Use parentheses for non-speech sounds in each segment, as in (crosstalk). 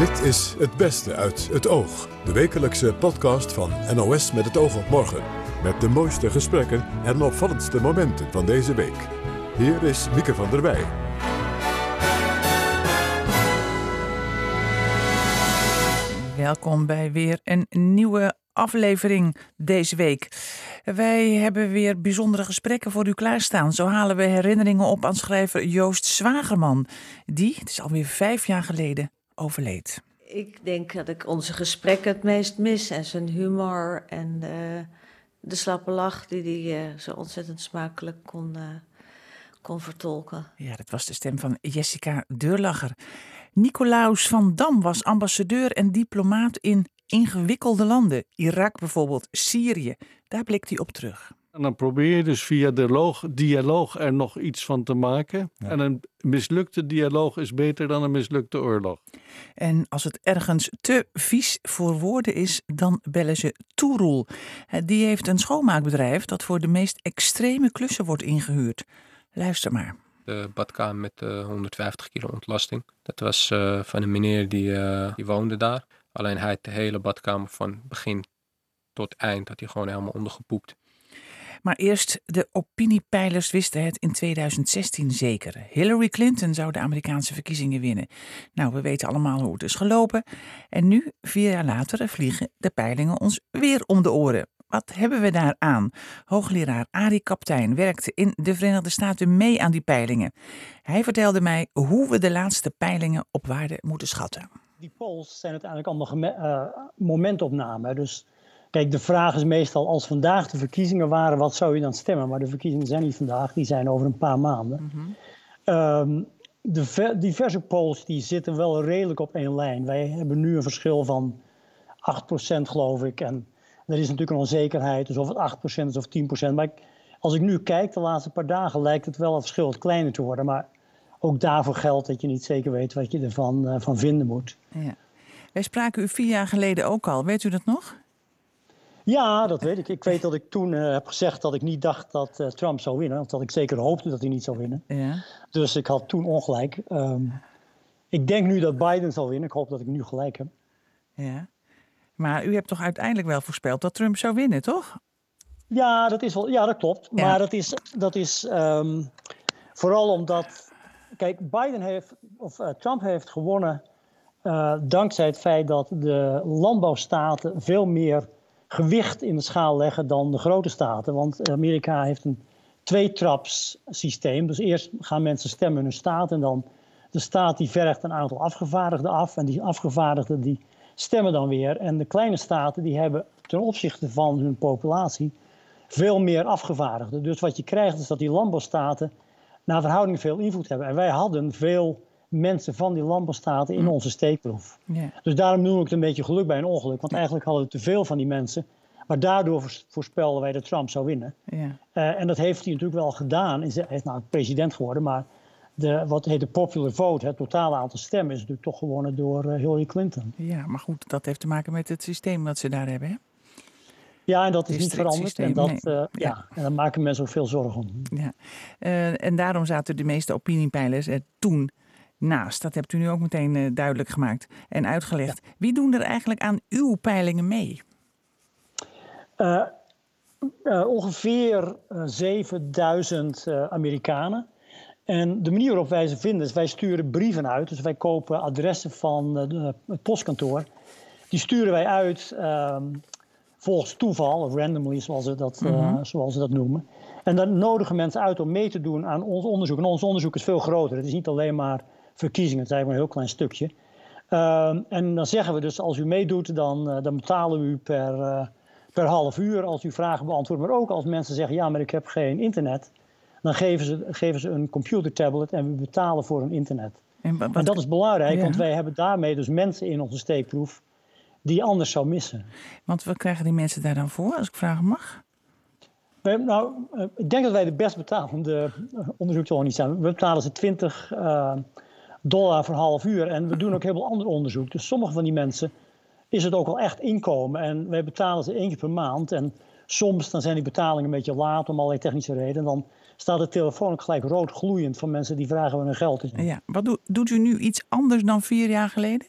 Dit is Het Beste uit het Oog. De wekelijkse podcast van NOS met het oog op morgen. Met de mooiste gesprekken en opvallendste momenten van deze week. Hier is Mieke van der Wij. Welkom bij weer een nieuwe aflevering deze week. Wij hebben weer bijzondere gesprekken voor u klaarstaan. Zo halen we herinneringen op aan schrijver Joost Zwagerman, die, het is alweer vijf jaar geleden, overleed. Ik denk dat ik onze gesprekken het meest mis en zijn humor en de, de slappe lach die hij uh, zo ontzettend smakelijk kon, uh, kon vertolken. Ja, dat was de stem van Jessica Deurlacher. Nicolaus van Dam was ambassadeur en diplomaat in ingewikkelde landen. Irak bijvoorbeeld, Syrië. Daar blikt hij op terug. En dan probeer je dus via dialoog, dialoog er nog iets van te maken. Ja. En een mislukte dialoog is beter dan een mislukte oorlog. En als het ergens te vies voor woorden is, dan bellen ze Toeroel. Die heeft een schoonmaakbedrijf dat voor de meest extreme klussen wordt ingehuurd. Luister maar. De badkamer met uh, 150 kilo ontlasting. Dat was uh, van een meneer die, uh, die woonde daar. Alleen hij had de hele badkamer van begin tot eind had hij gewoon helemaal ondergepoept. Maar eerst, de opiniepeilers wisten het in 2016 zeker. Hillary Clinton zou de Amerikaanse verkiezingen winnen. Nou, we weten allemaal hoe het is gelopen. En nu, vier jaar later, vliegen de peilingen ons weer om de oren. Wat hebben we daar aan? Hoogleraar Arie Kaptein werkte in de Verenigde Staten mee aan die peilingen. Hij vertelde mij hoe we de laatste peilingen op waarde moeten schatten. Die polls zijn uiteindelijk allemaal uh, momentopnamen. Dus Kijk, de vraag is meestal, als vandaag de verkiezingen waren, wat zou je dan stemmen? Maar de verkiezingen zijn niet vandaag, die zijn over een paar maanden. Mm -hmm. um, de diverse polls die zitten wel redelijk op één lijn. Wij hebben nu een verschil van 8% geloof ik. En er is natuurlijk een onzekerheid, dus of het 8% is of 10%. Maar ik, als ik nu kijk, de laatste paar dagen, lijkt het wel een verschil wat kleiner te worden. Maar ook daarvoor geldt dat je niet zeker weet wat je ervan uh, van vinden moet. Ja. Wij spraken u vier jaar geleden ook al, weet u dat nog? Ja, dat weet ik. Ik weet dat ik toen uh, heb gezegd dat ik niet dacht dat uh, Trump zou winnen. Of dat ik zeker hoopte dat hij niet zou winnen. Ja. Dus ik had toen ongelijk. Um, ik denk nu dat Biden zal winnen. Ik hoop dat ik nu gelijk heb. Ja. Maar u hebt toch uiteindelijk wel voorspeld dat Trump zou winnen, toch? Ja, dat, is wel, ja, dat klopt. Ja. Maar dat is, dat is um, vooral omdat... Kijk, Biden heeft, of uh, Trump heeft gewonnen dankzij het feit dat de landbouwstaten veel meer gewicht in de schaal leggen dan de grote staten. Want Amerika heeft een tweetraps systeem. Dus eerst gaan mensen stemmen in hun staat en dan de staat die vergt een aantal afgevaardigden af. En die afgevaardigden die stemmen dan weer. En de kleine staten die hebben ten opzichte van hun populatie veel meer afgevaardigden. Dus wat je krijgt is dat die landbouwstaten naar verhouding veel invloed hebben. En wij hadden veel mensen van die landbouwstaten in onze steekproef. Ja. Dus daarom noem ik het een beetje geluk bij een ongeluk. Want eigenlijk hadden we te veel van die mensen. Maar daardoor voorspelden wij dat Trump zou winnen. Ja. Uh, en dat heeft hij natuurlijk wel gedaan. Hij is nou president geworden, maar de, wat heet de popular vote, het totale aantal stemmen, is natuurlijk toch gewonnen door uh, Hillary Clinton. Ja, maar goed, dat heeft te maken met het systeem dat ze daar hebben, hè? Ja, en dat is niet veranderd. Systeem, en, dat, nee. uh, ja. ja. en daar maken mensen ook veel zorgen om. Ja. En daarom zaten de meeste opiniepeilers er toen naast. Dat hebt u nu ook meteen uh, duidelijk gemaakt en uitgelegd. Ja. Wie doen er eigenlijk aan uw peilingen mee? Uh, uh, ongeveer 7000 Amerikanen. En de manier waarop wij ze vinden is, wij sturen brieven uit. Dus wij kopen adressen van het postkantoor. Die sturen wij uit volgens toeval, of randomly zoals ze dat, mm -hmm. zoals ze dat noemen. En dan nodigen mensen uit om mee te doen aan ons onderzoek. En ons onderzoek is veel groter. Het is niet alleen maar verkiezingen. Het is eigenlijk maar een heel klein stukje. Uh, en dan zeggen we dus, als u meedoet, dan, uh, dan betalen we u per, uh, per half uur als u vragen beantwoordt. Maar ook als mensen zeggen, ja, maar ik heb geen internet. Dan geven ze, geven ze een computertablet en we betalen voor een internet. En, wat, en dat is belangrijk, ja. want wij hebben daarmee dus mensen in onze steekproef die anders zou missen. Want wat krijgen die mensen daar dan voor, als ik vragen mag? Wij, nou, ik denk dat wij de best betalende onderzoeksorganisatie zijn. We betalen ze 20 uh, dollar voor half uur. En we doen ook heel veel ander onderzoek. Dus sommige van die mensen is het ook al echt inkomen. En wij betalen ze één keer per maand. En soms dan zijn die betalingen een beetje laat om allerlei technische redenen. Dan staat de telefoon ook gelijk rood gloeiend van mensen die vragen waar hun geld is. Ja, wat do doet u nu iets anders dan vier jaar geleden?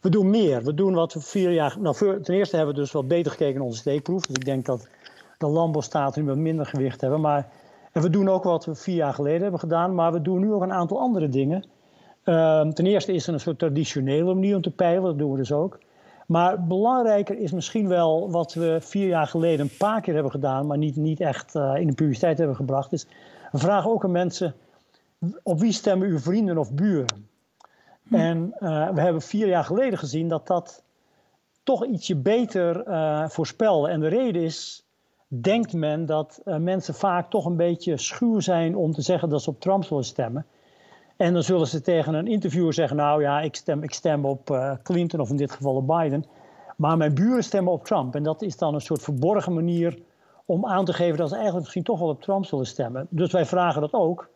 We doen meer. We doen wat we vier jaar. Nou, ten eerste hebben we dus wel beter gekeken naar onze steekproef. Dus ik denk dat de landbouwstaten nu wat minder gewicht hebben. Maar en we doen ook wat we vier jaar geleden hebben gedaan. Maar we doen nu ook een aantal andere dingen. Ehm, ten eerste is er een soort traditionele manier om te peilen. Dat doen we dus ook. Maar belangrijker is misschien wel wat we vier jaar geleden een paar keer hebben gedaan, maar niet, niet echt uh, in de publiciteit hebben gebracht. Is we vragen ook aan mensen: op wie stemmen uw vrienden of buren? Hm. En uh, we hebben vier jaar geleden gezien dat dat toch ietsje beter uh, voorspelde. En de reden is, denkt men dat mensen vaak toch een beetje schuw zijn om te zeggen dat ze op Trump zullen stemmen. En dan zullen ze tegen een interviewer zeggen: Nou ja, ik stem, ik stem op uh, Clinton of in dit geval op Biden. Maar mijn buren stemmen op Trump. En dat is dan een soort verborgen manier om aan te geven dat ze eigenlijk misschien toch wel op Trump zullen stemmen. Dus wij vragen dat ook.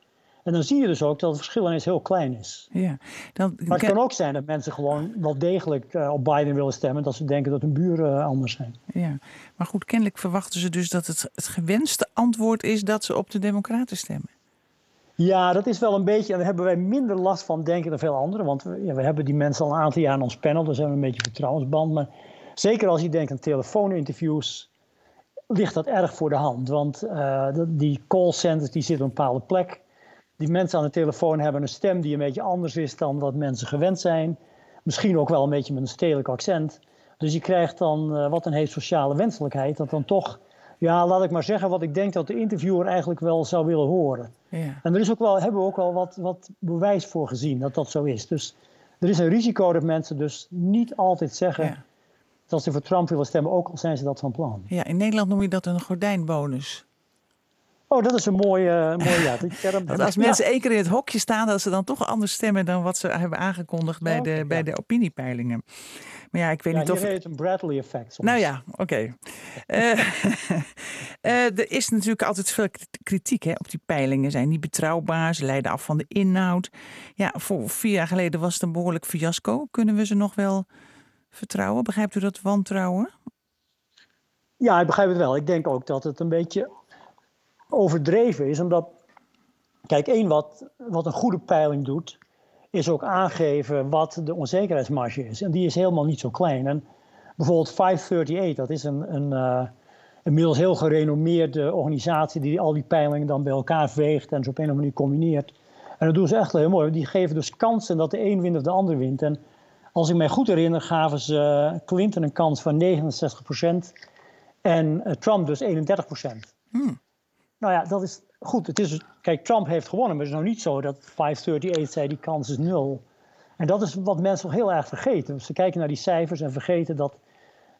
En dan zie je dus ook dat het verschil ineens heel klein is. Ja, dan... Maar het kan ook zijn dat mensen gewoon wel degelijk uh, op Biden willen stemmen. Dat ze denken dat hun buren uh, anders zijn. Ja, maar goed, kennelijk verwachten ze dus dat het, het gewenste antwoord is dat ze op de Democraten stemmen. Ja, dat is wel een beetje, en daar hebben wij minder last van, denken dan veel anderen. Want we, ja, we hebben die mensen al een aantal jaar in ons panel, dus hebben we een beetje vertrouwensband. Maar zeker als je denkt aan telefooninterviews, ligt dat erg voor de hand. Want uh, die callcenters die zitten op een bepaalde plek. Die mensen aan de telefoon hebben een stem die een beetje anders is dan wat mensen gewend zijn. Misschien ook wel een beetje met een stedelijk accent. Dus je krijgt dan uh, wat een heet sociale wenselijkheid, dat dan toch ja, laat ik maar zeggen wat ik denk dat de interviewer eigenlijk wel zou willen horen. Ja. En er is ook wel, hebben we ook wel wat, wat bewijs voor gezien dat dat zo is. Dus er is een risico dat mensen dus niet altijd zeggen ja. dat ze voor Trump willen stemmen, ook al zijn ze dat van plan. Ja, in Nederland noem je dat een gordijnbonus. Oh, dat is een mooie, mooie ja. term. (laughs) dat als mensen één keer in het hokje staan, dat ze dan toch anders stemmen dan wat ze hebben aangekondigd bij, de, bij de opiniepeilingen. Maar ja, ik weet ja, niet of. heet een Bradley effect. Nou ja, oké. Okay. uh, uh, er is natuurlijk altijd veel kritiek hè, op die peilingen. Zijn niet betrouwbaar, ze leiden af van de inhoud. Ja, voor vier jaar geleden was het een behoorlijk fiasco. Kunnen we ze nog wel vertrouwen? Begrijpt u dat wantrouwen? Ja, ik begrijp het wel. Ik denk ook dat het een beetje overdreven is, omdat. Kijk, één wat, wat een goede peiling doet, is ook aangeven wat de onzekerheidsmarge is. En die is helemaal niet zo klein. En bijvoorbeeld 538, dat is een, een uh, inmiddels heel gerenommeerde organisatie die al die peilingen dan bij elkaar veegt en ze op een of andere manier combineert. En dat doen ze echt heel mooi. Die geven dus kansen dat de een wint of de ander wint. En als ik mij goed herinner, gaven ze Clinton een kans van 69% en uh, Trump dus 31%. Hmm. Nou ja, dat is goed, het is, kijk, Trump heeft gewonnen, maar het is nou niet zo dat 538 zei die kans is nul. En dat is wat mensen heel erg vergeten. Ze kijken naar die cijfers en vergeten dat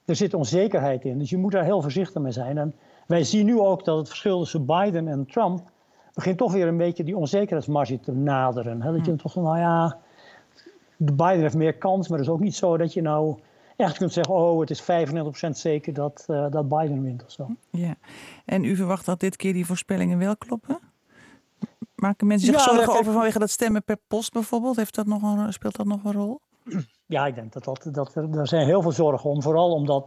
er zit onzekerheid in. Dus je moet daar heel voorzichtig mee zijn. En wij zien nu ook dat het verschil tussen Biden en Trump begint toch weer een beetje die onzekerheidsmarge te naderen. Dat je toch, nou ja, Biden heeft meer kans, maar het is ook niet zo dat je nou echt kunt zeggen, oh, het is 95% zeker dat, uh, dat Biden wint of zo. Ja, en u verwacht dat dit keer die voorspellingen wel kloppen? Maken mensen zich ja, zorgen over vanwege dat stemmen per post bijvoorbeeld? Heeft dat nog een, speelt dat nog een rol? Ja, ik denk dat, dat, dat er, er zijn heel veel zorgen om. Vooral omdat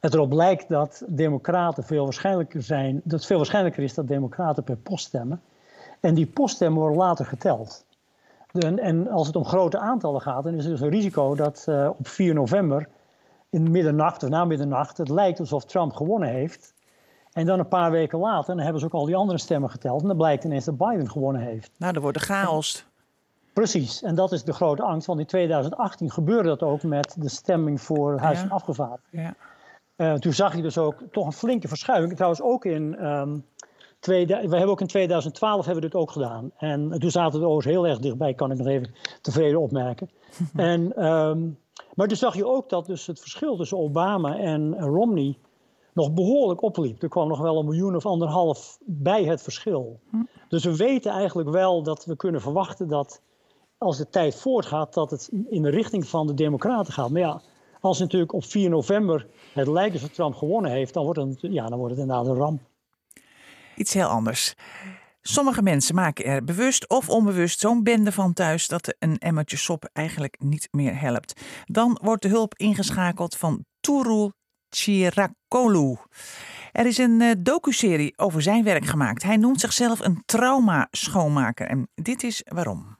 het erop lijkt dat democraten veel waarschijnlijker zijn, dat het veel waarschijnlijker is dat democraten per post stemmen. En die poststemmen worden later geteld. En, en, als het om grote aantallen gaat, dan is er dus een risico dat uh, op 4 november, in middernacht of na middernacht, het lijkt alsof Trump gewonnen heeft. En dan een paar weken later, dan hebben ze ook al die andere stemmen geteld. En dan blijkt ineens dat Biden gewonnen heeft. Nou, dan wordt er chaos. Precies, en dat is de grote angst. Want in 2018 gebeurde dat ook met de stemming voor het Huis ja. van Afgevaardigden. Ja. Uh, toen zag je dus ook toch een flinke verschuiving. Trouwens ook in... Um, we hebben ook in 2012 hebben we dit ook gedaan. En toen zaten de oors heel erg dichtbij, kan ik nog even tevreden opmerken. (laughs) en, um, maar toen zag je ook dat dus het verschil tussen Obama en Romney nog behoorlijk opliep. Er kwam nog wel een miljoen of anderhalf bij het verschil. Hm. Dus we weten eigenlijk wel dat we kunnen verwachten dat als de tijd voortgaat, dat het in de richting van de Democraten gaat. Maar ja, als natuurlijk op 4 november het lijkt alsof Trump gewonnen heeft, dan wordt het, ja, dan wordt het inderdaad een ramp iets heel anders. Sommige mensen maken er bewust of onbewust zo'n bende van thuis dat een emmertje sop eigenlijk niet meer helpt. Dan wordt de hulp ingeschakeld van Turul Chirakolu. Er is een uh, docuserie over zijn werk gemaakt. Hij noemt zichzelf een trauma-schoonmaker. En dit is waarom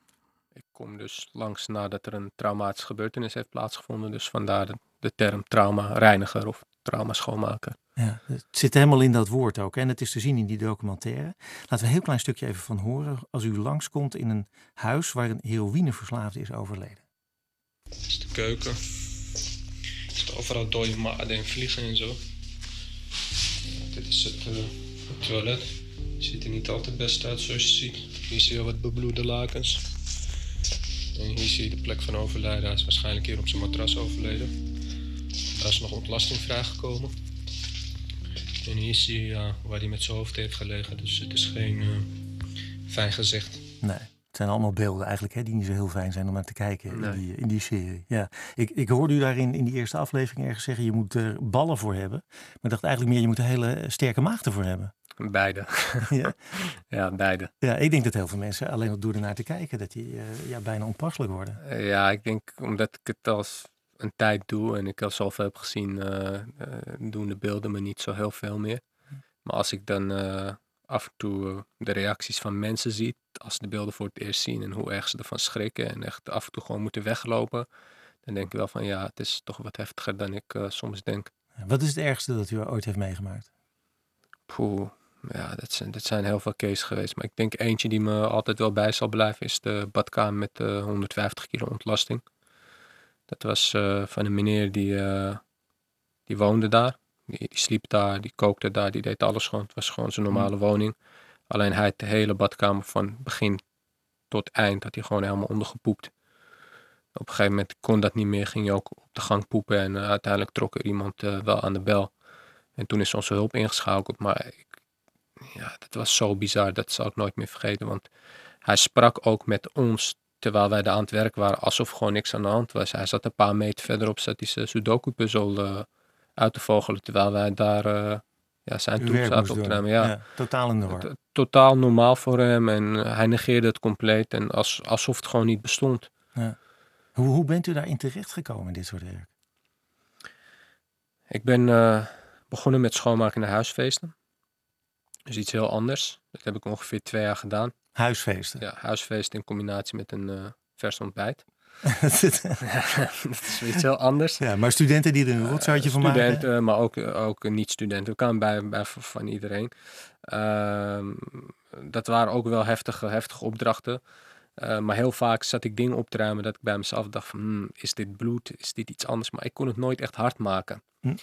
kom dus langs nadat er een traumatische gebeurtenis heeft plaatsgevonden. Dus vandaar de, de term trauma-reiniger of trauma-schoonmaker. Ja, het zit helemaal in dat woord ook. hè, En het is te zien in die documentaire. Laten we een heel klein stukje even van horen. Als u langskomt in een huis waar een heroïneverslaafde is overleden. Dit is de keuken. Er zitten overal dode maden en vliegen en zo. Ja, dit is het, eh, het toilet. Het ziet er niet altijd best uit zoals je ziet. Hier zie je wat bebloede lakens. En hier zie je de plek van overlijden. Hij is waarschijnlijk hier op zijn matras overleden. Daar is nog ontlasting vrijgekomen. En hier zie je ja, waar hij met zijn hoofd heeft gelegen. Dus het is geen eh, fijn gezicht. Nee, het zijn allemaal beelden eigenlijk hè, die niet zo heel fijn zijn om naar te kijken Nee. in, die, in die serie. Ja. Ik, ik hoorde u daarin in die eerste aflevering ergens zeggen... je moet er ballen voor hebben. Maar ik dacht eigenlijk meer, je moet een hele sterke maag ervoor hebben. Beide. (laughs) (laughs) ja. ja, beide. ja, ik denk dat heel veel mensen alleen al door ernaar te kijken... dat die eh, ja, bijna onpasselijk worden. Eh, Ja, ik denk omdat ik het als een tijd doe en ik al zoveel heb gezien, eh, eh, doen de beelden me niet zo heel veel meer. Maar als ik dan eh, af en toe de reacties van mensen zie, als ze de beelden voor het eerst zien en hoe erg ze ervan schrikken en echt af en toe gewoon moeten weglopen, dan denk ik wel van ja, het is toch wat heftiger dan ik soms denk. Wat is het ergste dat u ooit heeft meegemaakt? Poeh, ja, dat zijn, dat zijn heel veel cases geweest. Maar ik denk eentje die me altijd wel bij zal blijven is de badkamer met de 150 kilo ontlasting. Dat was eh, van een meneer die, eh, die woonde daar. Die, die sliep daar, die kookte daar, die deed alles gewoon. Het was gewoon zijn normale woning. Alleen hij had de hele badkamer van begin tot eind had hij gewoon helemaal ondergepoept. Op een gegeven moment kon dat niet meer, ging hij ook op de gang poepen en eh, uiteindelijk trok er iemand wel aan de bel. En toen is onze hulp ingeschakeld, maar ik, ja, dat was zo bizar, dat zal ik nooit meer vergeten. Want hij sprak ook met ons terwijl wij daar aan het werk waren, alsof gewoon niks aan de hand was. Hij zat een paar meter verderop, zat hij zijn Sudoku-puzzel eh, uit te vogelen, terwijl wij daar eh, ja, zijn werk zaten op te nemen. Ja. totaal in de war. T- Totaal normaal voor hem en eh, hij negeerde het compleet en als, alsof het gewoon niet bestond. Hoe, hoe bent u daarin terechtgekomen in dit soort werk? Ik ben begonnen met schoonmaken de huisfeesten. Dus iets heel anders. Dat heb ik ongeveer twee jaar gedaan. Huisfeesten. Ja, huisfeest in combinatie met een eh, vers ontbijt. (laughs) dat is iets heel anders. ja, maar studenten die er een rotzoutje van maken. Studenten, maar ook, ook niet-studenten. Kan bij, bij van iedereen. Ehm, dat waren ook wel heftige, heftige opdrachten. Eh, maar heel vaak zat ik dingen op te ruimen dat ik bij mezelf dacht van... "Hmm, is dit bloed? Is dit iets anders? Maar ik kon het nooit echt hard maken. Hm. Op een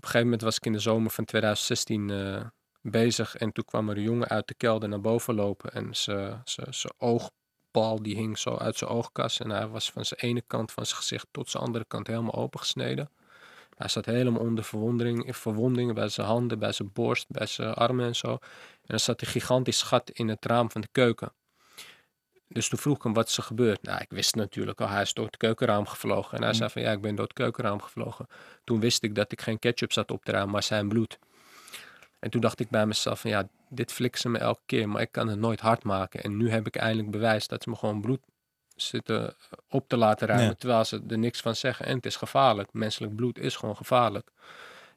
gegeven moment was ik in de zomer van 2016 eh, bezig. En toen kwam er een jongen uit de kelder naar boven lopen. En zijn oogbal die hing zo uit zijn oogkas. En hij was van zijn ene kant van zijn gezicht tot zijn andere kant helemaal opengesneden. Hij zat helemaal onder verwondering, verwondingen bij zijn handen, bij zijn borst, bij zijn armen en zo. En er zat een gigantisch gat in het raam van de keuken. Dus toen vroeg ik hem wat is er gebeurd. Nou, ik wist natuurlijk al, hij is door het keukenraam gevlogen. En hij zei van ja, ik ben door het keukenraam gevlogen. Toen wist ik dat ik geen ketchup zat op te ruimen, maar zijn bloed. En toen dacht ik bij mezelf van ja, dit flikken ze me elke keer, maar ik kan het nooit hard maken. En nu heb ik eindelijk bewijs dat ze me gewoon bloed zitten op te laten ruimen, Ja. terwijl ze er niks van zeggen. En het is gevaarlijk. Menselijk bloed is gewoon gevaarlijk.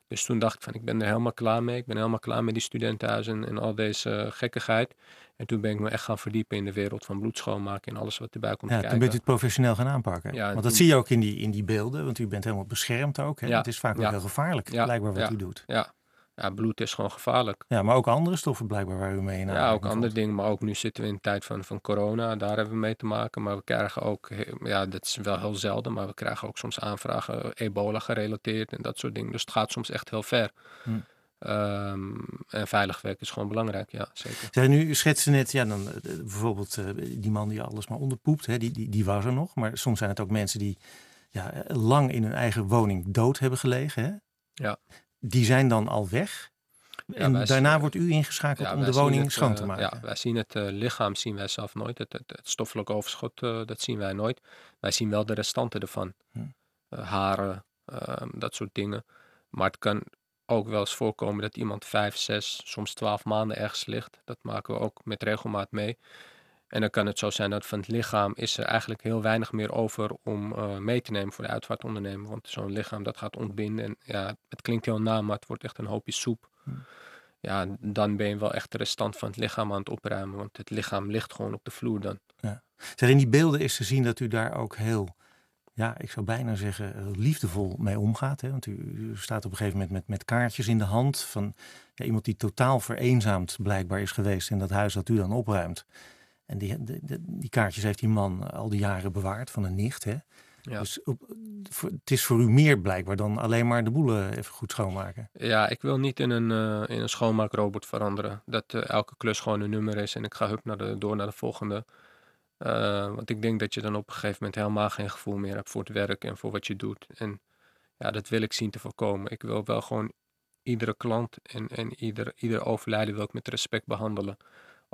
Dus toen dacht ik van, ik ben er helemaal klaar mee. Ik ben helemaal klaar met die studentenhuizen en al deze eh, gekkigheid. En toen ben ik me echt gaan verdiepen in de wereld van bloed schoonmaken en alles wat erbij komt Ja, kijken. toen bent u het professioneel gaan aanpakken. Ja, want dat toen- zie je ook in die, in die beelden, want u bent helemaal beschermd ook. Hè? Ja, Het is vaak ook heel gevaarlijk, Ja, blijkbaar wat u doet. Ja. Ja, bloed is gewoon gevaarlijk. Ja, maar ook andere stoffen blijkbaar waar u mee in Ja, ook andere dingen. Maar ook nu zitten we in de tijd van, van corona. Daar hebben we mee te maken. Maar we krijgen ook, ja, dat is wel heel zelden. Maar we krijgen ook soms aanvragen ebola gerelateerd en dat soort dingen. Dus het gaat soms echt heel ver. Hm. Ehm, en veilig werk is gewoon belangrijk, ja, zeker. Zeg, nu u schetste net, ja, dan, eh, bijvoorbeeld eh, die man die alles maar onderpoept, hè, die, die, die was er nog. Maar soms zijn het ook mensen die ja, eh, lang in hun eigen woning dood hebben gelegen. Hè? Ja. Die zijn dan al weg. en daarna zien- wordt u ingeschakeld Ja, om de woning het, schoon eh, te maken. Ja, wij zien het eh, lichaam zien wij zelf nooit. Het, het, het stoffelijk overschot, eh, dat zien wij nooit. Wij zien wel de restanten ervan. Hm. Haren, ehm, dat soort dingen. Maar het kan ook wel eens voorkomen dat iemand vijf, zes, soms twaalf maanden ergens ligt. Dat maken we ook met regelmaat mee. En dan kan het zo zijn dat van het lichaam is er eigenlijk heel weinig meer over om eh, mee te nemen voor de uitvaartondernemer. Want zo'n lichaam dat gaat ontbinden. En ja, het klinkt heel na, maar het wordt echt een hoopje soep. Hm. ja, dan ben je wel echt de restant van het lichaam aan het opruimen. Want het lichaam ligt gewoon op de vloer dan. Ja. Zeg, in die beelden is te zien dat u daar ook heel, ja, ik zou bijna zeggen, eh, liefdevol mee omgaat. Hè? Want u, u staat op een gegeven moment met, met kaartjes in de hand van ja, iemand die totaal vereenzaamd blijkbaar is geweest in dat huis dat u dan opruimt. En die, die, die kaartjes heeft die man al die jaren bewaard van een nicht. Hè? Ja. Dus op, voor- het is voor u meer blijkbaar dan alleen maar de boelen even goed schoonmaken. Ja, ik wil niet in een, eh, in een schoonmaakrobot veranderen. Dat eh, elke klus gewoon een nummer is en ik ga hup naar de, door naar de volgende. Eh, want ik denk dat je dan op een gegeven moment helemaal geen gevoel meer hebt voor het werk en voor wat je doet. En ja, dat wil ik zien te voorkomen. Ik wil wel gewoon iedere klant en, en ieder, ieder overlijden wil ik met respect behandelen.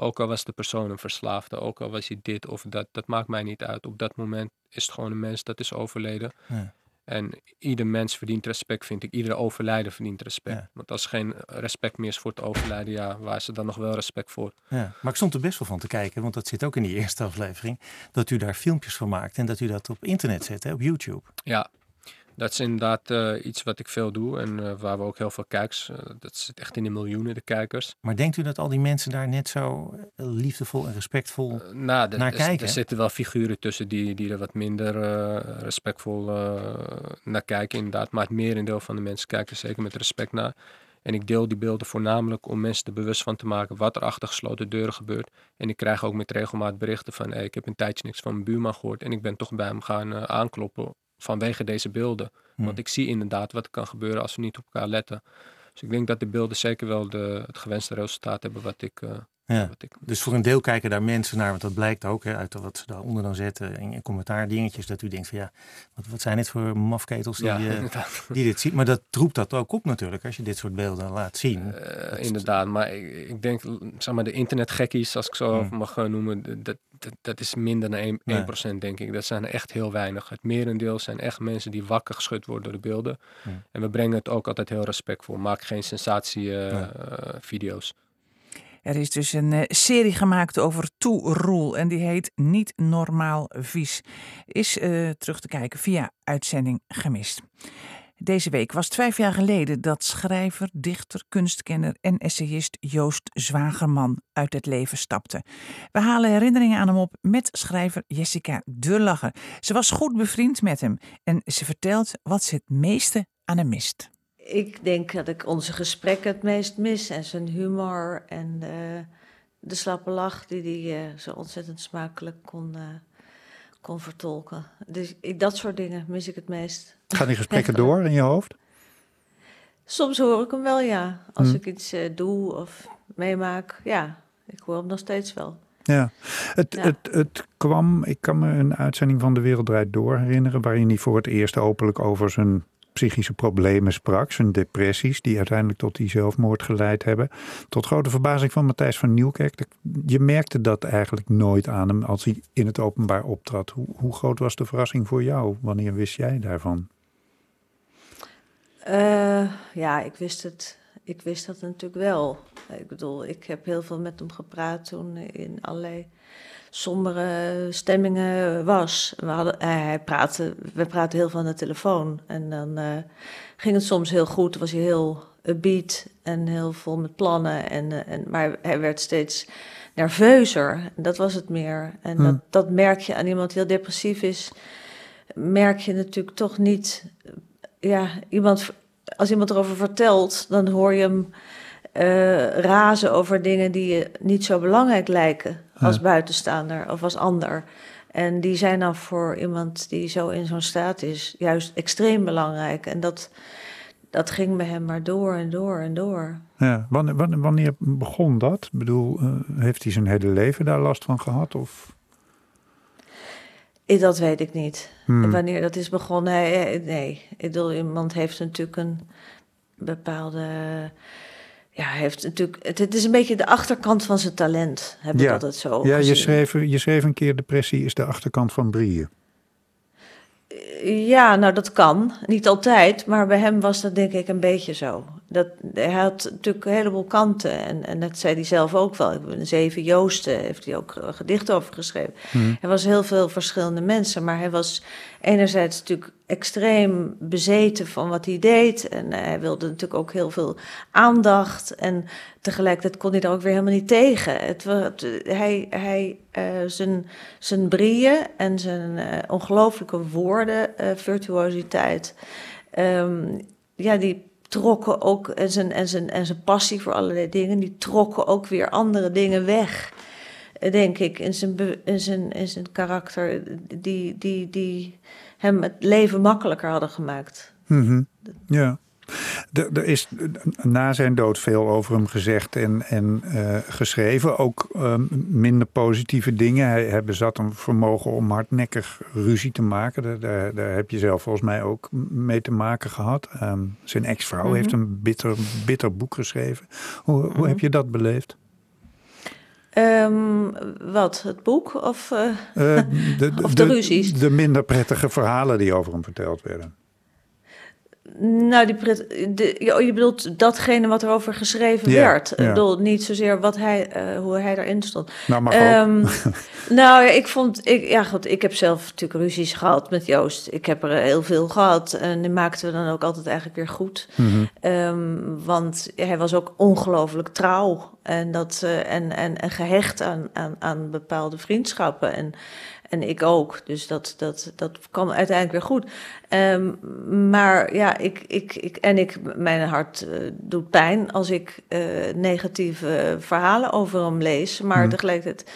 Ook al was de persoon een verslaafde, ook al was hij dit of dat, dat maakt mij niet uit. Op dat moment is het gewoon een mens dat is overleden. Ja. En ieder mens verdient respect, vind ik. Iedere overlijden verdient respect. Ja. Want als er geen respect meer is voor het overlijden, ja, waar is er dan nog wel respect voor? Ja, maar ik stond er best wel van te kijken, want dat zit ook in die eerste aflevering, dat u daar filmpjes van maakt en dat u dat op internet zet, hè, op YouTube. Ja, dat is inderdaad eh, iets wat ik veel doe en eh, waar we ook heel veel kijkers, eh, dat zit echt in de miljoenen, de kijkers. Maar denkt u dat al die mensen daar net zo liefdevol en respectvol... Nou, Naar kijken, er zitten wel figuren tussen die, die er wat minder respectvol naar kijken, inderdaad. Maar het merendeel van de mensen kijkt er zeker met respect naar. En ik deel die beelden voornamelijk om mensen er bewust van te maken wat er achter gesloten deuren gebeurt. En ik krijg ook met regelmaat berichten van, hey, ik heb een tijdje niks van mijn buurman gehoord en ik ben toch bij hem gaan aankloppen vanwege deze beelden. Hmm. Want ik zie inderdaad wat er kan gebeuren als we niet op elkaar letten. Dus ik denk dat de beelden zeker wel de, het gewenste resultaat hebben wat ik, eh, Ja. wat ik Dus voor een deel kijken daar mensen naar, want dat blijkt ook hè, uit wat ze daaronder dan zetten in, commentaar dingetjes, dat u denkt van ja, wat, wat zijn dit voor mafketels die, ja, eh, die dit zien. Maar dat roept dat ook op natuurlijk, als je dit soort beelden laat zien. Eh, inderdaad, maar ik, ik denk, zeg maar, de internetgekkies, als ik zo Hmm. mag noemen, dat, dat, dat is minder dan 1%, Nee. 1% denk ik. Dat zijn er echt heel weinig. Het merendeel zijn echt mensen die wakker geschud worden door de beelden. En we brengen het ook altijd heel respectvol. Maak geen sensatie eh, Nee. eh, video's. Er is dus een eh, serie gemaakt over Toeroel en die heet Niet Normaal Vies. Is eh, terug te kijken via uitzending Gemist. Deze week was vijf jaar geleden dat schrijver, dichter, kunstkenner en essayist Joost Zwagerman uit het leven stapte. We halen herinneringen aan hem op met schrijver Jessica Durlacher. Ze was goed bevriend met hem en ze vertelt wat ze het meeste aan hem mist. Ik denk dat ik onze gesprekken het meest mis. En zijn humor en eh, de slappe lach die hij eh, zo ontzettend smakelijk kon, eh, kon vertolken. Dus dat soort dingen mis ik het meest. Gaan die gesprekken Echt waar. door in je hoofd? Soms hoor ik hem wel, ja. Als Hm. ik iets eh, doe of meemaak, ja. Ik hoor hem nog steeds wel. Ja. Het, Ja. Het, het kwam, ik kan me een uitzending van De Wereld Draait Door herinneren... waarin hij voor het eerst openlijk over zijn psychische problemen sprak. Zijn depressies, die uiteindelijk tot die zelfmoord geleid hebben. Tot grote verbazing van Matthijs van Nieuwkerk. Je merkte dat eigenlijk nooit aan hem als hij in het openbaar optrad. Hoe, hoe groot was de verrassing voor jou? Wanneer wist jij daarvan? Eh, ja, ik wist het. Ik wist dat natuurlijk wel. Ik bedoel, ik heb heel veel met hem gepraat toen in allerlei sombere stemmingen was. We, hadden, eh, hij praatte, we praten heel veel aan de telefoon. En dan eh, ging het soms heel goed, was hij heel upbeat en heel vol met plannen. En, eh, en, maar hij werd steeds nerveuzer. Dat was het meer. En Hm. dat, dat merk je aan iemand die heel depressief is. Merk je natuurlijk toch niet ja, iemand, als iemand erover vertelt, dan hoor je hem razen over dingen die je niet zo belangrijk lijken als Ja. buitenstaander of als ander. En die zijn dan voor iemand die zo in zo'n staat is, juist extreem belangrijk. En dat, dat ging bij hem maar door en door en door. Ja, wanneer, wanneer, begon dat? Ik bedoel, eh, heeft hij zijn hele leven daar last van gehad? Of? Eh, Dat weet ik niet. Hmm. Wanneer dat is begonnen, hij- eh, nee. Ik bedoel, iemand heeft natuurlijk een bepaalde. Ja, hij heeft natuurlijk. Het, het is een beetje de achterkant van zijn talent, heb ik Ja. altijd zo. Ja, je schreef, je schreef een keer depressie is de achterkant van brieën. Ja, nou dat kan. Niet altijd, maar bij hem was dat denk ik een beetje zo. Dat, hij had natuurlijk een heleboel kanten. En, en dat zei hij zelf ook wel. In Zeven Joosten heeft hij ook gedichten over geschreven. Hmm. Hij was heel veel verschillende mensen. Maar hij was enerzijds natuurlijk extreem bezeten van wat hij deed. En hij wilde natuurlijk ook heel veel aandacht. En tegelijkertijd kon hij daar ook weer helemaal niet tegen. Het, het- hij, hij, eh, zijn, zijn brieën en zijn eh, ongelooflijke woorden, eh, virtuositeit. ehm, ja, die trokken ook, en zijn, en, zijn, en zijn passie voor allerlei dingen, die trokken ook weer andere dingen weg. Denk ik, in zijn, in zijn, in zijn karakter, die, die, die hem het leven makkelijker hadden gemaakt. Mhm. Ja. Er, er is na zijn dood veel over hem gezegd en, en eh, geschreven. Ook ehm, minder positieve dingen. Hij, hij bezat een vermogen om hardnekkig ruzie te maken. Daar, daar, daar heb je zelf volgens mij ook mee te maken gehad. Ehm, zijn ex-vrouw Mhm. heeft een bitter, bitter boek geschreven. Hoe, hoe heb je dat beleefd? Ehm, wat, het boek? Of, eh, Eh, de, (laughs) Of de ruzies? De minder prettige verhalen die over hem verteld werden. Nou, die pret, de, je bedoelt datgene wat er over geschreven werd. Ik bedoel niet zozeer wat hij, eh, hoe hij daarin stond. Nou, mag ook. Ehm, (laughs) nou, ja, ik vond, ik, ja goed, ik heb zelf natuurlijk ruzies gehad met Joost. Ik heb er heel veel gehad en die maakten we dan ook altijd eigenlijk weer goed. Mhm. Ehm, want hij was ook ongelooflijk trouw en, dat, eh, en, en, en gehecht aan, aan, aan bepaalde vriendschappen. En, en ik ook. Dus dat, dat, dat kwam uiteindelijk weer goed. Ehm, maar ja, ik, ik, ik, en ik, mijn hart eh, doet pijn als ik eh, negatieve verhalen over hem lees. Maar Hmm. tegelijkertijd,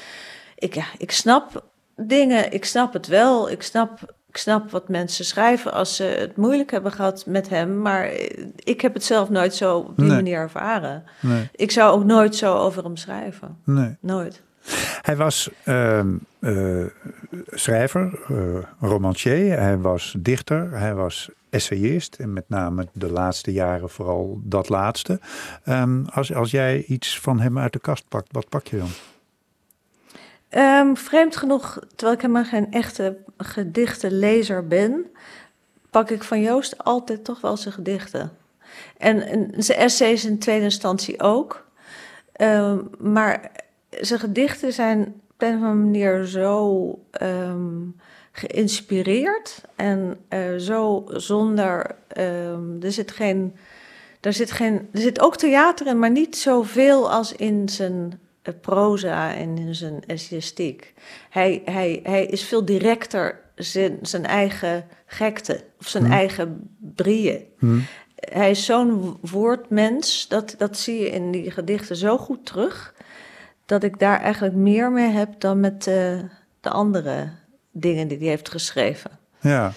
ik, ja, ik snap dingen, ik snap het wel. Ik snap, ik snap wat mensen schrijven als ze het moeilijk hebben gehad met hem. Maar eh, ik heb het zelf nooit zo op die Nee. manier ervaren. Nee, Ik zou ook nooit zo over hem schrijven. nee. Nooit. Hij was ehm, eh, schrijver, eh, romancier, hij was dichter, hij was essayist. En met name de laatste jaren vooral dat laatste. Ehm, als, als jij iets van hem uit de kast pakt, wat pak je dan? Ehm, vreemd genoeg, terwijl ik helemaal geen echte gedichtenlezer ben, pak ik van Joost altijd toch wel zijn gedichten. En, zijn essays in tweede instantie ook. Maar zijn gedichten zijn op een of andere manier zo ehm, geïnspireerd en eh, zo zonder. ehm, er zit geen. Er zit, geen, er zit ook theater in, maar niet zoveel als in zijn eh, proza en in zijn essayistiek. Hij, hij, hij is veel directer zijn, zijn eigen gekte of zijn Hmm. eigen brieën. Hm? Hij is zo'n wo- woordmens, dat, dat zie je in die gedichten zo goed terug, dat ik daar eigenlijk meer mee heb dan met eh, de andere dingen die hij heeft geschreven. Ja,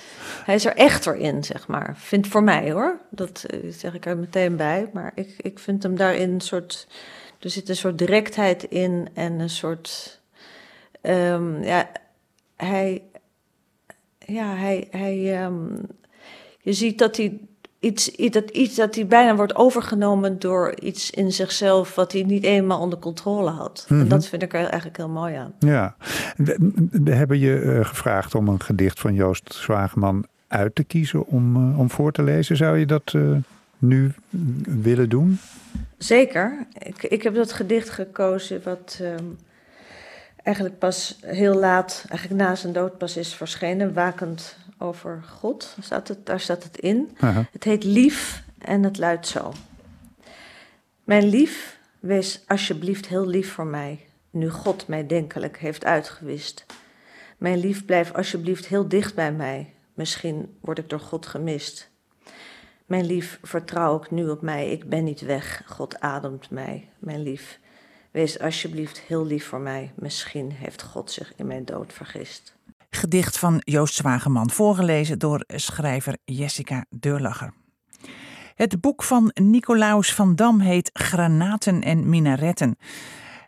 Hij is er echter in, zeg maar. Vindt voor mij hoor. Dat eh, zeg ik er meteen bij. Maar ik, ik vind hem daarin een soort. Er zit een soort directheid in en een soort. ehm, ja, hij. Ja, hij. hij ehm, je ziet dat hij. Iets, dat, iets dat hij bijna wordt overgenomen door iets in zichzelf wat hij niet eenmaal onder controle had. Mhm. En dat vind ik er eigenlijk heel mooi aan. ja. We, we hebben je eh, gevraagd om een gedicht van Joost Zwageman uit te kiezen om, eh, om voor te lezen. Zou je dat eh, nu willen doen? Zeker. Ik, ik heb dat gedicht gekozen wat ehm, eigenlijk pas heel laat, eigenlijk na zijn dood pas is verschenen. Wakend over God, staat het, daar staat het in. Het heet Lief en het luidt zo. Mijn lief, wees alsjeblieft heel lief voor mij, nu God mij denkelijk heeft uitgewist. Mijn lief, blijf alsjeblieft heel dicht bij mij, misschien word ik door God gemist. Mijn lief, vertrouw ook nu op mij, ik ben niet weg, God ademt mij. Mijn lief, wees alsjeblieft heel lief voor mij, misschien heeft God zich in mijn dood vergist. Gedicht van Joost Zwageman, voorgelezen door schrijver Jessica Deurlacher. Het boek van Nicolaus van Dam heet Granaten en Minaretten.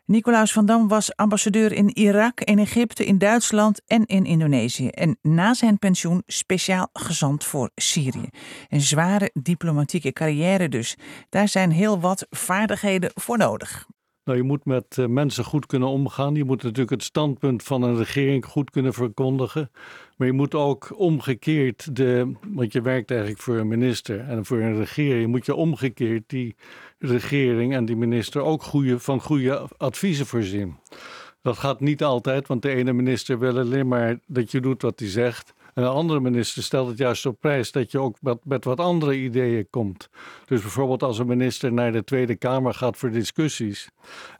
Nicolaus van Dam was ambassadeur in Irak, in Egypte, in Duitsland en in Indonesië. En na zijn pensioen speciaal gezant voor Syrië. Een zware diplomatieke carrière dus. Daar zijn heel wat vaardigheden voor nodig. Nou, je moet met uh, mensen goed kunnen omgaan. Je moet natuurlijk het standpunt van een regering goed kunnen verkondigen. Maar je moet ook omgekeerd, de, want je werkt eigenlijk voor een minister en voor een regering, moet je omgekeerd die regering en die minister ook goede, van goede adviezen voorzien. Dat gaat niet altijd, want de ene minister wil alleen maar dat je doet wat hij zegt. En een andere minister stelt het juist op prijs dat je ook met, met wat andere ideeën komt. Dus bijvoorbeeld als een minister naar de Tweede Kamer gaat voor discussies.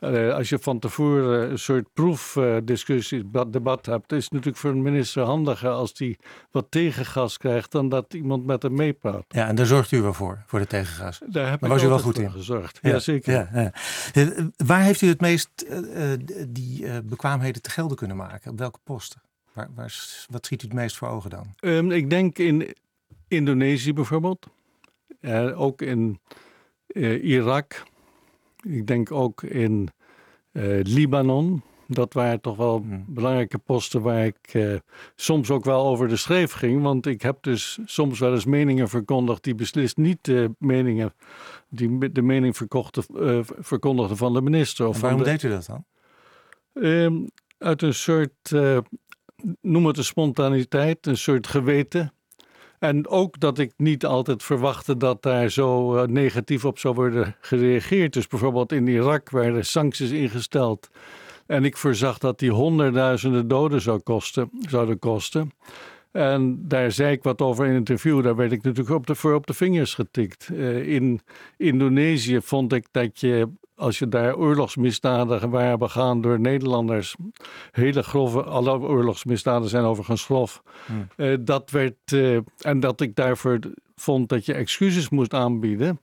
Uh, als je van tevoren een soort proefdiscussie, debat hebt, is het natuurlijk voor een minister handiger als die wat tegengas krijgt dan dat iemand met hem meepraat. Ja, en daar zorgt u wel voor, voor de tegengas. Daar heb daar ik was u wel goed voor in. gezorgd. Ja, zeker. Ja, ja. Eh, Waar heeft u het meest eh, eh, die eh, bekwaamheden te gelden kunnen maken? Op welke posten? Waar, waar, s- wat schiet u het meest voor ogen dan? Ehm, ik denk in Indonesië bijvoorbeeld. Eh, ook in eh, Irak. Ik denk ook in eh, Libanon. Dat waren toch wel Hmm. belangrijke posten waar ik soms ook wel over de schreef ging. Want ik heb dus soms wel eens meningen verkondigd die beslist niet de meningen, die de mening verkochten, verkondigden van de minister. Of En waarom de, deed u dat dan? Ehm, uit een soort, noem het een spontaniteit, een soort geweten. En ook dat ik niet altijd verwachtte dat daar zo eh, negatief op zou worden gereageerd. Dus bijvoorbeeld in Irak werden sancties ingesteld. En ik voorzag dat die honderdduizenden doden zou kosten, zouden kosten. En daar zei ik wat over in een interview. Daar werd ik natuurlijk op de, voor op de vingers getikt. Eh, in Indonesië vond ik dat je, als je daar oorlogsmisdaden waren begaan door Nederlanders, hele grove, alle oorlogsmisdaden zijn overigens grof. Hmm. Eh, dat werd, eh, en dat ik daarvoor vond dat je excuses moest aanbieden.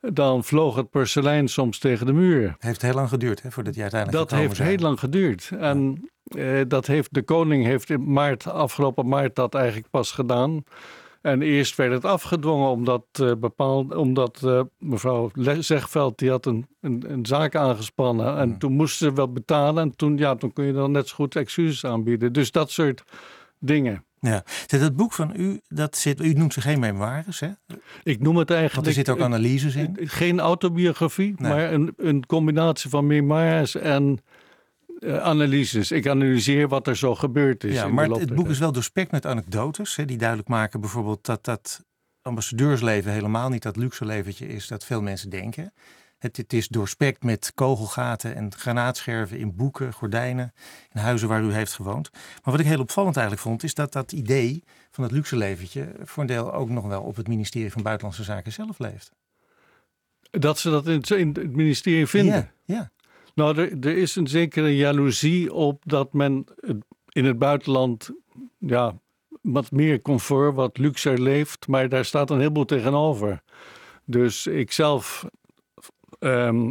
Dan vloog het porselein soms tegen de muur. Het heeft heel lang geduurd hè, voordat je uiteindelijk Dat heeft zijn. heel lang geduurd. En eh, dat heeft, de koning heeft in maart, afgelopen maart dat eigenlijk pas gedaan. En eerst werd het afgedwongen omdat, eh, bepaald, omdat eh, mevrouw Zegveld die had een, een, een zaak aangespannen. En Hmm. toen moesten ze wel betalen. En toen, ja, toen kun je dan net zo goed excuses aanbieden. Dus dat soort dingen. Ja. Dat boek van u, dat zit, u noemt ze geen memoires, hè? Ik noem het eigenlijk... Want er zitten ook analyses in. Geen autobiografie, Nee. maar een, een combinatie van memoires en eh, analyses. Ik analyseer wat er zo gebeurd is. Ja, maar het, boek is wel doorspekt met anekdotes. Hè, die duidelijk maken bijvoorbeeld dat dat ambassadeursleven helemaal niet dat luxe leventje is dat veel mensen denken. Het, het is doorspekt met kogelgaten en granaatscherven in boeken, gordijnen, in huizen waar u heeft gewoond. Maar wat ik heel opvallend eigenlijk vond, is dat dat idee van het luxe leventje voor een deel ook nog wel op het ministerie van Buitenlandse Zaken zelf leeft. Dat ze dat in het, in het ministerie vinden. Ja, ja. Nou, er, er is een zekere jaloezie op dat men in het buitenland ja, wat meer comfort, wat luxer leeft. Maar daar staat een heleboel tegenover. Dus ik zelf ehm,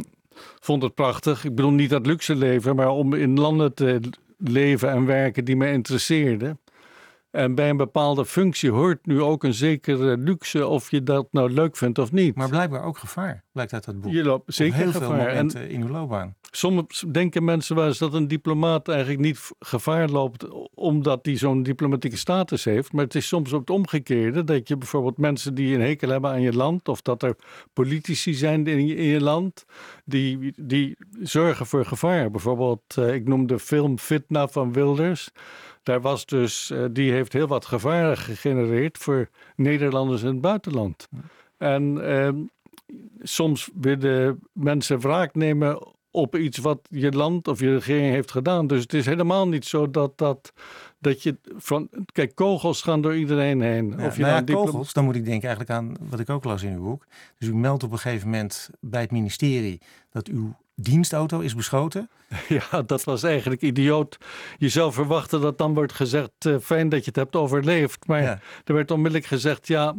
vond het prachtig. Ik bedoel niet dat luxe leven, maar om in landen te leven en werken die me interesseerden. En bij een bepaalde functie hoort nu ook een zekere luxe, of je dat nou leuk vindt of niet. Maar blijkbaar ook gevaar, blijkt uit dat boek. je loopt Op zeker heel veel gevaar. En momenten in uw loopbaan. Soms denken mensen wel eens dat een diplomaat eigenlijk niet gevaar loopt omdat hij zo'n diplomatieke status heeft. Maar het is soms ook het omgekeerde. Dat je bijvoorbeeld mensen die een hekel hebben aan je land. Of dat er politici zijn in je, in je land die, die zorgen voor gevaar. Bijvoorbeeld, eh, ik noem de film Fitna van Wilders. Daar was dus, eh, die heeft heel wat gevaar gegenereerd voor Nederlanders in het buitenland. En ehm, soms willen mensen wraak nemen op iets wat je land of je regering heeft gedaan. Dus het is helemaal niet zo dat, dat, dat je van. Kijk, kogels gaan door iedereen heen. Ja, of je nou nou ja, kogels, dan moet ik denken eigenlijk aan wat ik ook las in uw boek. Dus u meldt op een gegeven moment bij het ministerie dat uw dienstauto is beschoten. (laughs) Ja, dat was eigenlijk idioot. Je zou verwachten dat dan wordt gezegd: eh, fijn dat je het hebt overleefd. Maar Ja. er werd onmiddellijk gezegd: ja,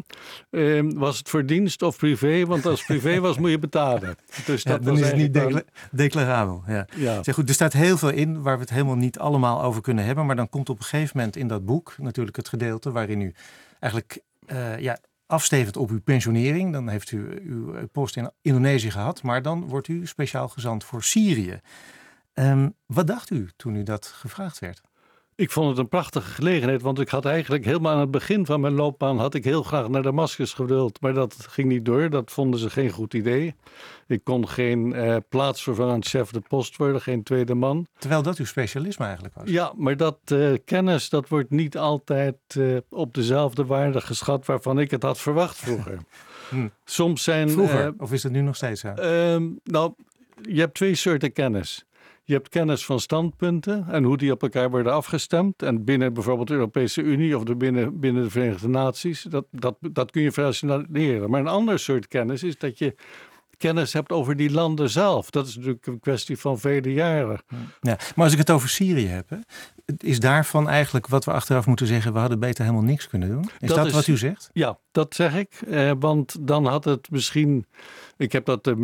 eh, was het voor dienst of privé? Want als (laughs) privé was, moet je betalen. Dus Ja, dat dan is het niet decla- declarabel. Ja. Zeg goed, er staat heel veel in waar we het helemaal niet allemaal over kunnen hebben. Maar dan komt op een gegeven moment in dat boek natuurlijk het gedeelte waarin u eigenlijk eh, ja, afstevend op uw pensionering. Dan heeft u uw post in Indonesië gehad. Maar dan wordt u speciaal gezant voor Syrië. Ehm, wat dacht u toen u dat gevraagd werd? Ik vond het een prachtige gelegenheid, want ik had eigenlijk helemaal aan het begin van mijn loopbaan had ik heel graag naar Damascus gewild, maar dat ging niet door. Dat vonden ze geen goed idee. Ik kon geen eh, plaatsvervangend chef de post worden, geen tweede man. Terwijl dat uw specialisme eigenlijk was. Ja, maar dat uh, kennis dat wordt niet altijd uh, op dezelfde waarde geschat waarvan ik het had verwacht vroeger. (laughs) hm. Soms zijn. Vroeger, of is het nu nog steeds zo? Ehm, nou, je hebt twee soorten kennis. Je hebt kennis van standpunten en hoe die op elkaar worden afgestemd. En binnen bijvoorbeeld de Europese Unie of de binnen, binnen de Verenigde Naties, dat, dat, dat kun je versioneren. Maar een ander soort kennis is dat je kennis hebt over die landen zelf. Dat is natuurlijk een kwestie van vele jaren. Ja, maar als ik het over Syrië heb, hè, is daarvan eigenlijk wat we achteraf moeten zeggen: we hadden beter helemaal niks kunnen doen? Is dat, dat wat u zegt? Ja, dat zeg ik. Eh, want dan had het misschien. Ik heb dat eh,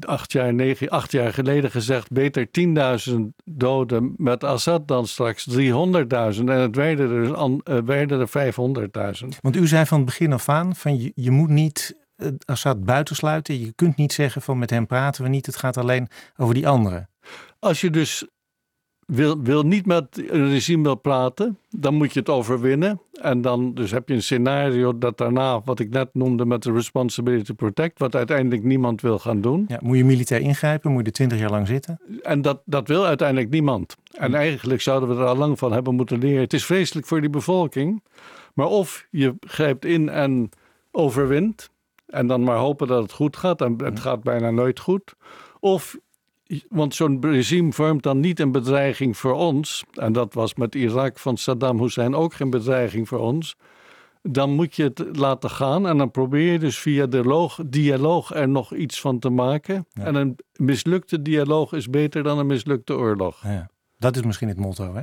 acht, jaar, negen, acht jaar geleden gezegd. Beter 10.000 doden met Assad dan straks 300.000. En het werden er, uh, werden er 500.000. Want u zei van het begin af aan: van je, je moet niet Assad buitensluiten. Je kunt niet zeggen van met hem praten we niet. Het gaat alleen over die anderen. Als je dus wil, wil niet met een regime wil praten, dan moet je het overwinnen. En dan dus heb je een scenario dat daarna, wat ik net noemde met de responsibility to protect, wat uiteindelijk niemand wil gaan doen. Ja, moet je militair ingrijpen? Moet je er twintig jaar lang zitten? En dat, dat wil uiteindelijk niemand. En eigenlijk zouden we er al lang van hebben moeten leren. Het is vreselijk voor die bevolking. Maar of je grijpt in en overwint, en dan maar hopen dat het goed gaat. En het gaat bijna nooit goed. Of, want zo'n regime vormt dan niet een bedreiging voor ons. En dat was met Irak van Saddam Hussein ook geen bedreiging voor ons. Dan moet je het laten gaan. En dan probeer je dus via dialoog, dialoog er nog iets van te maken. En een mislukte dialoog is beter dan een mislukte oorlog. Ja. Dat is misschien het motto, hè?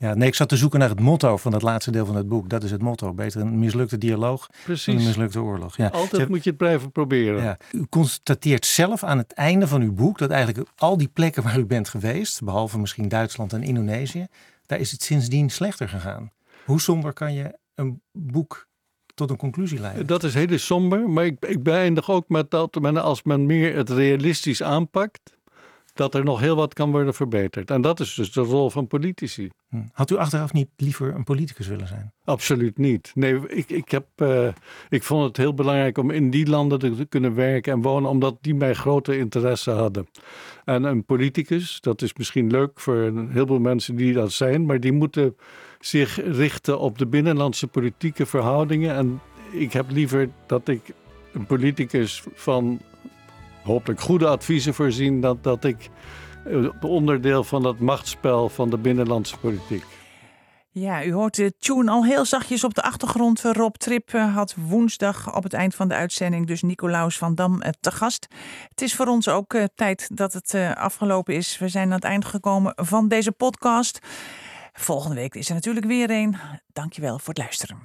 Ja, nee, ik zat te zoeken naar het motto van het laatste deel van het boek. Dat is het motto. Beter een mislukte dialoog Precies. dan een mislukte oorlog. Ja. Altijd moet je het blijven proberen. Ja. U constateert zelf aan het einde van uw boek dat eigenlijk al die plekken waar u bent geweest, behalve misschien Duitsland en Indonesië, daar is het sindsdien slechter gegaan. Hoe somber kan je een boek tot een conclusie leiden? Dat is heel somber, maar ik, ik beëindig ook met dat als men meer het realistisch aanpakt dat er nog heel wat kan worden verbeterd. En dat is dus de rol van politici. Hm. Had u achteraf niet liever een politicus willen zijn? Absoluut niet. Nee, ik, ik, heb, uh, ik vond het heel belangrijk om in die landen te kunnen werken en wonen, omdat die mij grote interesse hadden. En een politicus, dat is misschien leuk voor een heleboel mensen die dat zijn, maar die moeten zich richten op de binnenlandse politieke verhoudingen. En ik heb liever dat ik een politicus van hopelijk goede adviezen voorzien dat, dat ik eh, onderdeel van dat machtsspel van de binnenlandse politiek. Ja, u hoort de tune al heel zachtjes op de achtergrond. Rob Trip eh, had woensdag op het eind van de uitzending dus Nicolaus van Dam eh, te gast. Het is voor ons ook tijd dat het afgelopen is. We zijn aan het eind gekomen van deze podcast. Volgende week is er natuurlijk weer een. Dankjewel voor het luisteren.